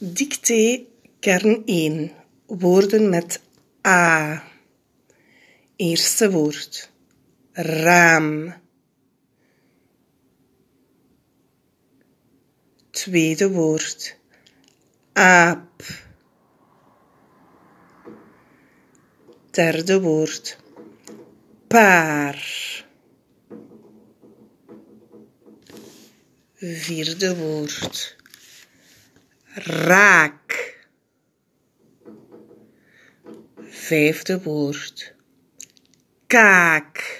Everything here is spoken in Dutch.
Dicté kern 1. Woorden met A. Eerste woord. Raam. Tweede woord. Aap. Derde woord. Paar. Vierde woord. Raak. Vijfde woord. Kaak.